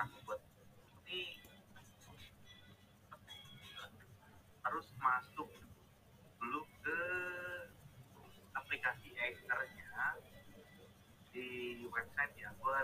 aku buat. Ini harus masuk dulu ke aplikasi editornya di website ya. Gue